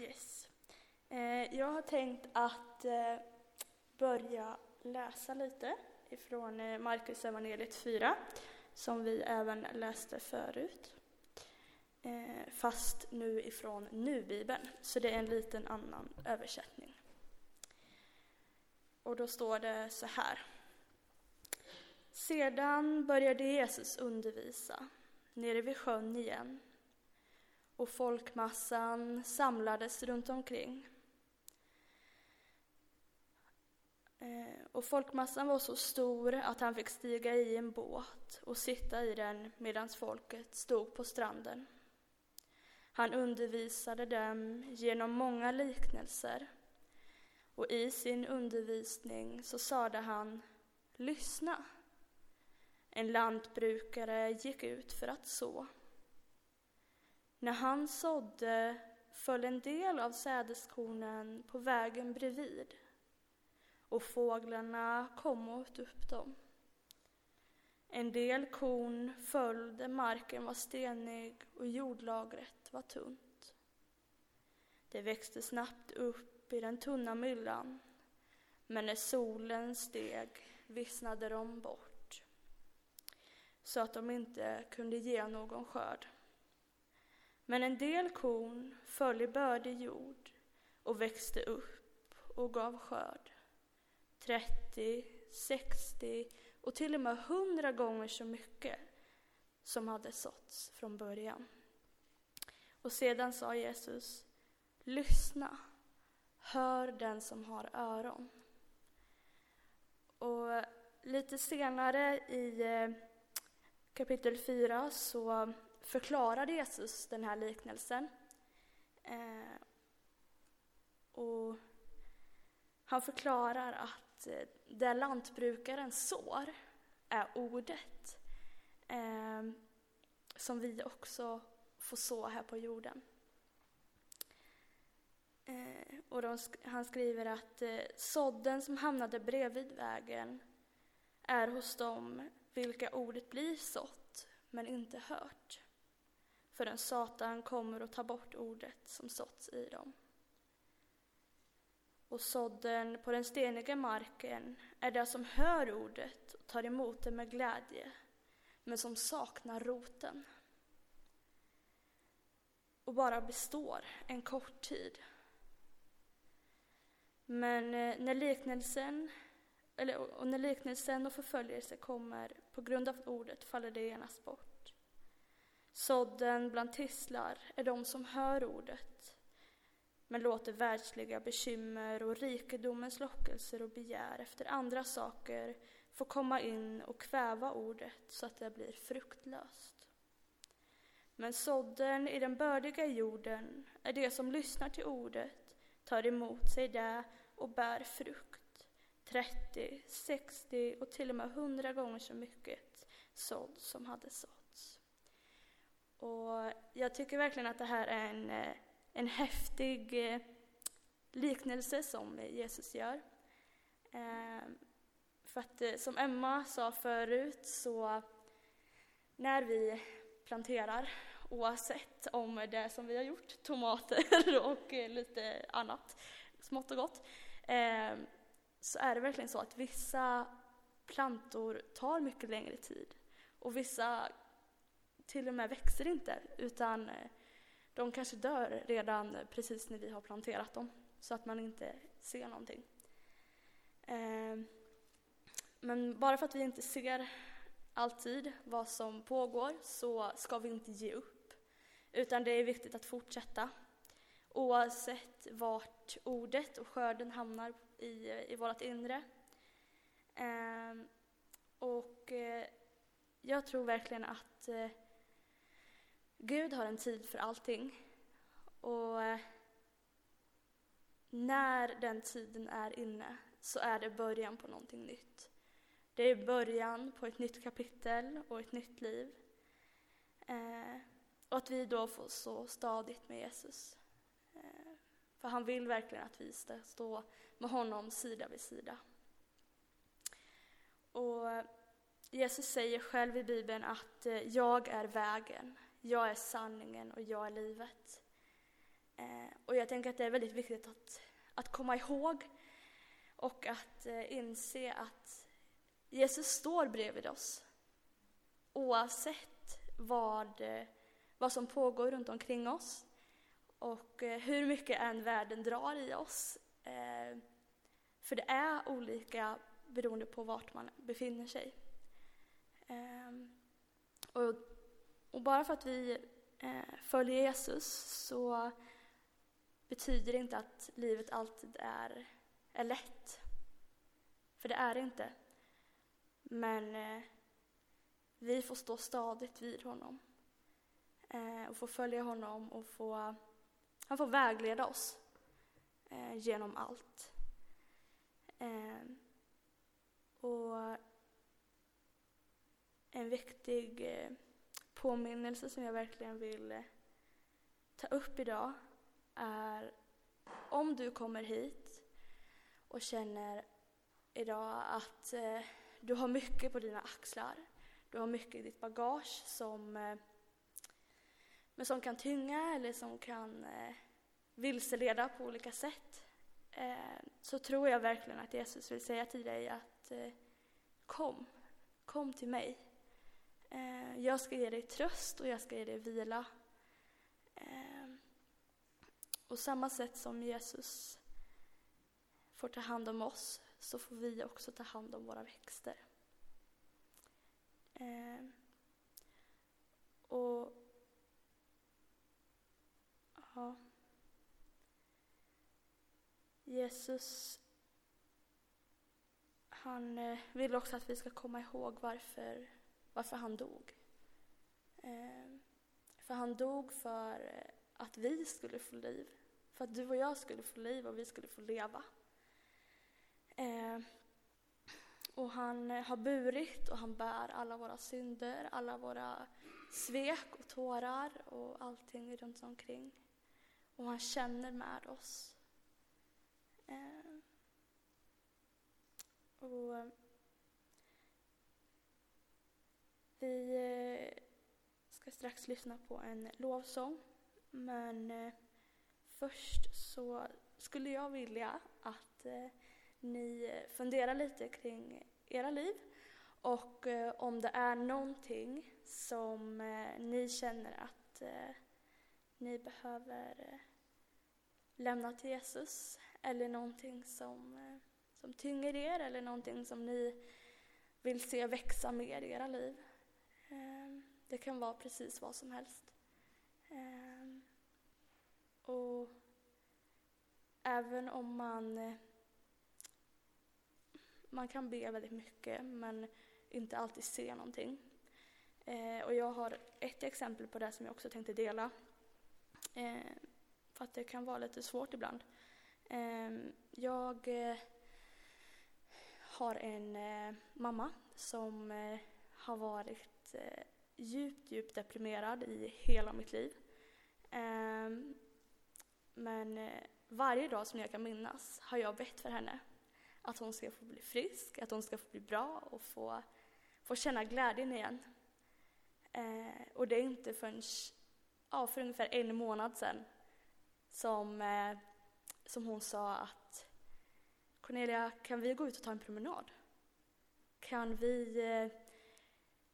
Yes. Eh, jag har tänkt att eh, börja läsa lite ifrån eh, Markus evangeliet 4, som vi även läste förut. Fast nu ifrån Nu-bibeln, så det är en liten annan översättning. Och då står det så här. Sedan började Jesus undervisa nere vid sjön igen och folkmassan samlades runt omkring. Eh, och folkmassan var så stor att han fick stiga i en båt och sitta i den medan folket stod på stranden. Han undervisade dem genom många liknelser och i sin undervisning så sade han Lyssna! En lantbrukare gick ut för att så. När han sådde föll en del av sädeskornen på vägen bredvid och fåglarna kom och åt upp dem. En del korn föll där marken var stenig och jordlagret var tunt. Det växte snabbt upp i den tunna myllan, men när solen steg vissnade de bort så att de inte kunde ge någon skörd. Men en del korn föll i bördig jord och växte upp och gav skörd. 30, 60 och till och med 100 gånger så mycket som hade såtts från början. Och sedan sa Jesus, lyssna, hör den som har öron. Och lite senare i eh, kapitel 4 så förklarade Jesus den här liknelsen. Eh, och han förklarar att eh, det lantbrukaren sår är ordet eh, som vi också får så här på jorden. Eh, och de, han skriver att eh, sådden som hamnade bredvid vägen är hos dem vilka ordet blir sått men inte hört förrän Satan kommer och tar bort ordet som såtts i dem. Och sådden på den steniga marken är det som hör ordet och tar emot det med glädje, men som saknar roten och bara består en kort tid. Men eh, när liknelsen, eller, och när liknelsen och förföljelse kommer på grund av ordet faller det genast bort. Sådden bland tisslar är de som hör ordet men låter världsliga bekymmer och rikedomens lockelser och begär efter andra saker få komma in och kväva ordet så att det blir fruktlöst. Men sådden i den bördiga jorden är det som lyssnar till ordet, tar emot sig det och bär frukt. 30, 60 och till och med 100 gånger så mycket sådd som hade såtts. Och jag tycker verkligen att det här är en eh, en häftig eh, liknelse som Jesus gör. Eh, för att som Emma sa förut så när vi planterar, oavsett om det som vi har gjort, tomater och lite annat smått och gott, så är det verkligen så att vissa plantor tar mycket längre tid och vissa till och med växer inte utan eh, de kanske dör redan precis när vi har planterat dem så att man inte ser någonting. Ehm, men bara för att vi inte ser alltid vad som pågår så ska vi inte ge upp. Utan det är viktigt att fortsätta. Oavsett vart ordet och skörden hamnar i, i vårt inre. Ehm, och eh, jag tror verkligen att eh, Gud har en tid för allting. Och eh, när den tiden är inne så är det början på någonting nytt. Det är början på ett nytt kapitel och ett nytt liv. Eh, och att vi då får stå stadigt med Jesus. Eh, för han vill verkligen att vi ska stå med honom sida vid sida. Och eh, Jesus säger själv i Bibeln att eh, jag är vägen, jag är sanningen och jag är livet. Eh, och jag tänker att det är väldigt viktigt att, att komma ihåg och att eh, inse att Jesus står bredvid oss oavsett vad, eh, vad som pågår runt omkring oss och eh, hur mycket än världen drar i oss. Eh, för det är olika beroende på vart man befinner sig. Eh, och, och bara för att vi eh, följer Jesus så betyder det inte att livet alltid är, är lätt. För det är det inte. Men eh, vi får stå stadigt vid honom eh, och få följa honom och få, han får vägleda oss eh, genom allt. Eh, och en viktig eh, påminnelse som jag verkligen vill eh, ta upp idag är om du kommer hit och känner idag att eh, du har mycket på dina axlar. Du har mycket i ditt bagage som, eh, men som kan tynga eller som kan eh, vilseleda på olika sätt. Eh, så tror jag verkligen att Jesus vill säga till dig att eh, kom, kom till mig. Eh, jag ska ge dig tröst och jag ska ge dig vila. Eh, och samma sätt som Jesus får ta hand om oss så får vi också ta hand om våra växter. Eh, och ja. Jesus han eh, vill också att vi ska komma ihåg varför, varför han dog. Ehm, för han dog för eh, att vi skulle få liv. För att du och jag skulle få liv och vi skulle få leva. Ehm, och han eh, har burit och han bär alla våra synder, alla våra svek och tårar och allting runt omkring. Och han känner med oss. Ehm, och vi eh, ska strax lyssna på en lovsång. Men eh, först så skulle jag vilja att eh, ni funderar lite kring era liv och om det är någonting som ni känner att ni behöver lämna till Jesus eller någonting som, som tynger er eller någonting som ni vill se växa mer i era liv. Ehm, det kan vara precis vad som helst. Ehm, och även om man man kan be väldigt mycket men inte alltid se någonting. Ehm, och jag har ett exempel på det som jag också tänkte dela. För att det kan vara lite svårt ibland. Jag eh, har en eh, mamma som eh, har varit Eh, djupt, djupt deprimerad i hela mitt liv. Ehm, men eh, varje dag som jag kan minnas har jag bett för henne att hon ska få bli frisk, att hon ska få bli bra och få, få känna glädjen igen. Eh, och det är inte förrän, ja, för ungefär en månad sedan som, eh, som hon sa att Cornelia, kan vi gå ut och ta en promenad? Kan vi eh,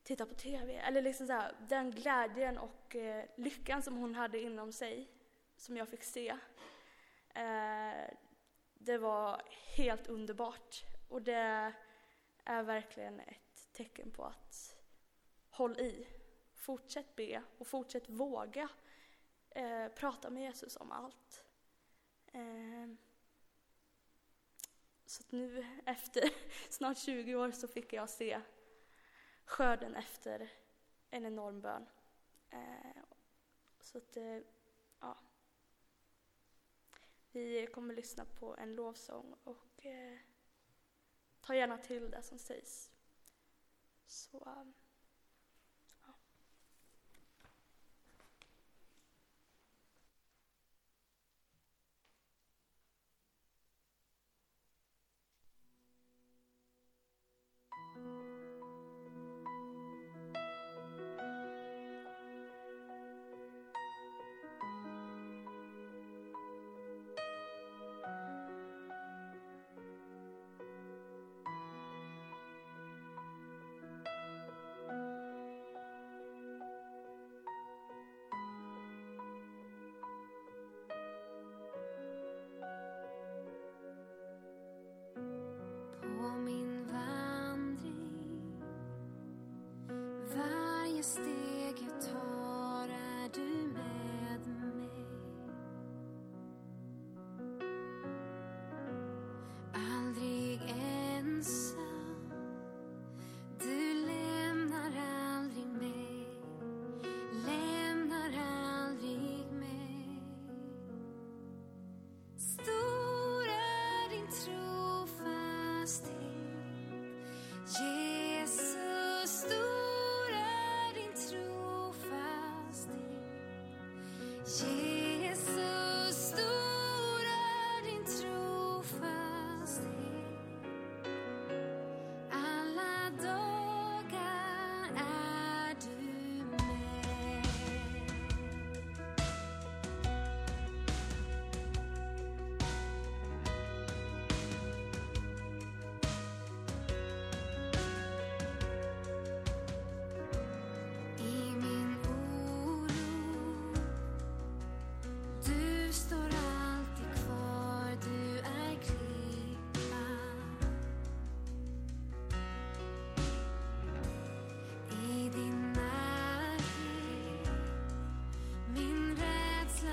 titta på TV? Eller liksom så här, den glädjen och eh, lyckan som hon hade inom sig, som jag fick se, eh, det var helt underbart. Och det är verkligen ett tecken på att håll i. Fortsätt be och fortsätt våga eh, prata med Jesus om allt. Eh, så nu efter snart 20 år så fick jag se skörden efter en enorm bön. Eh, så att, eh, ja. Vi kommer lyssna på en lovsång och eh, ta gärna till det som sägs. Så...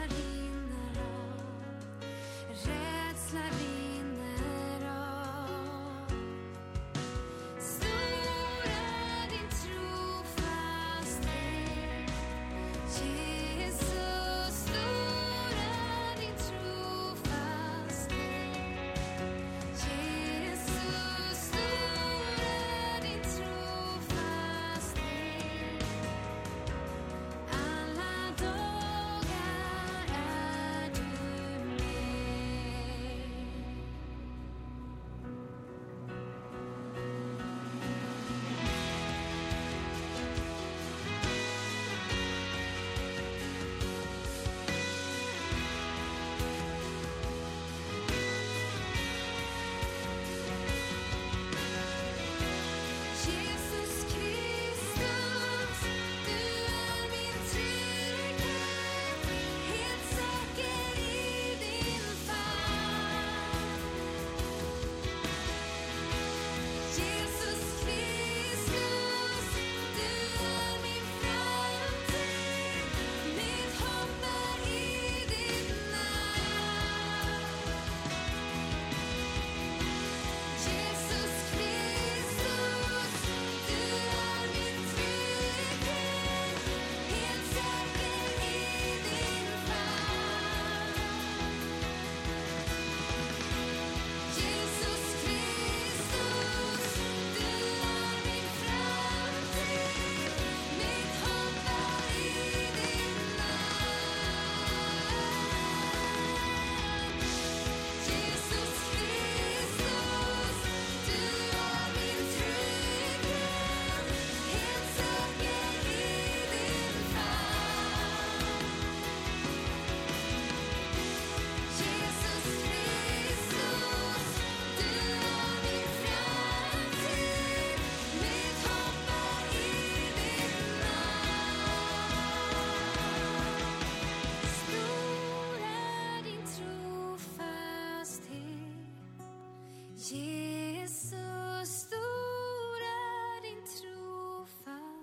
pagi Jesus, stor är din trofasthet.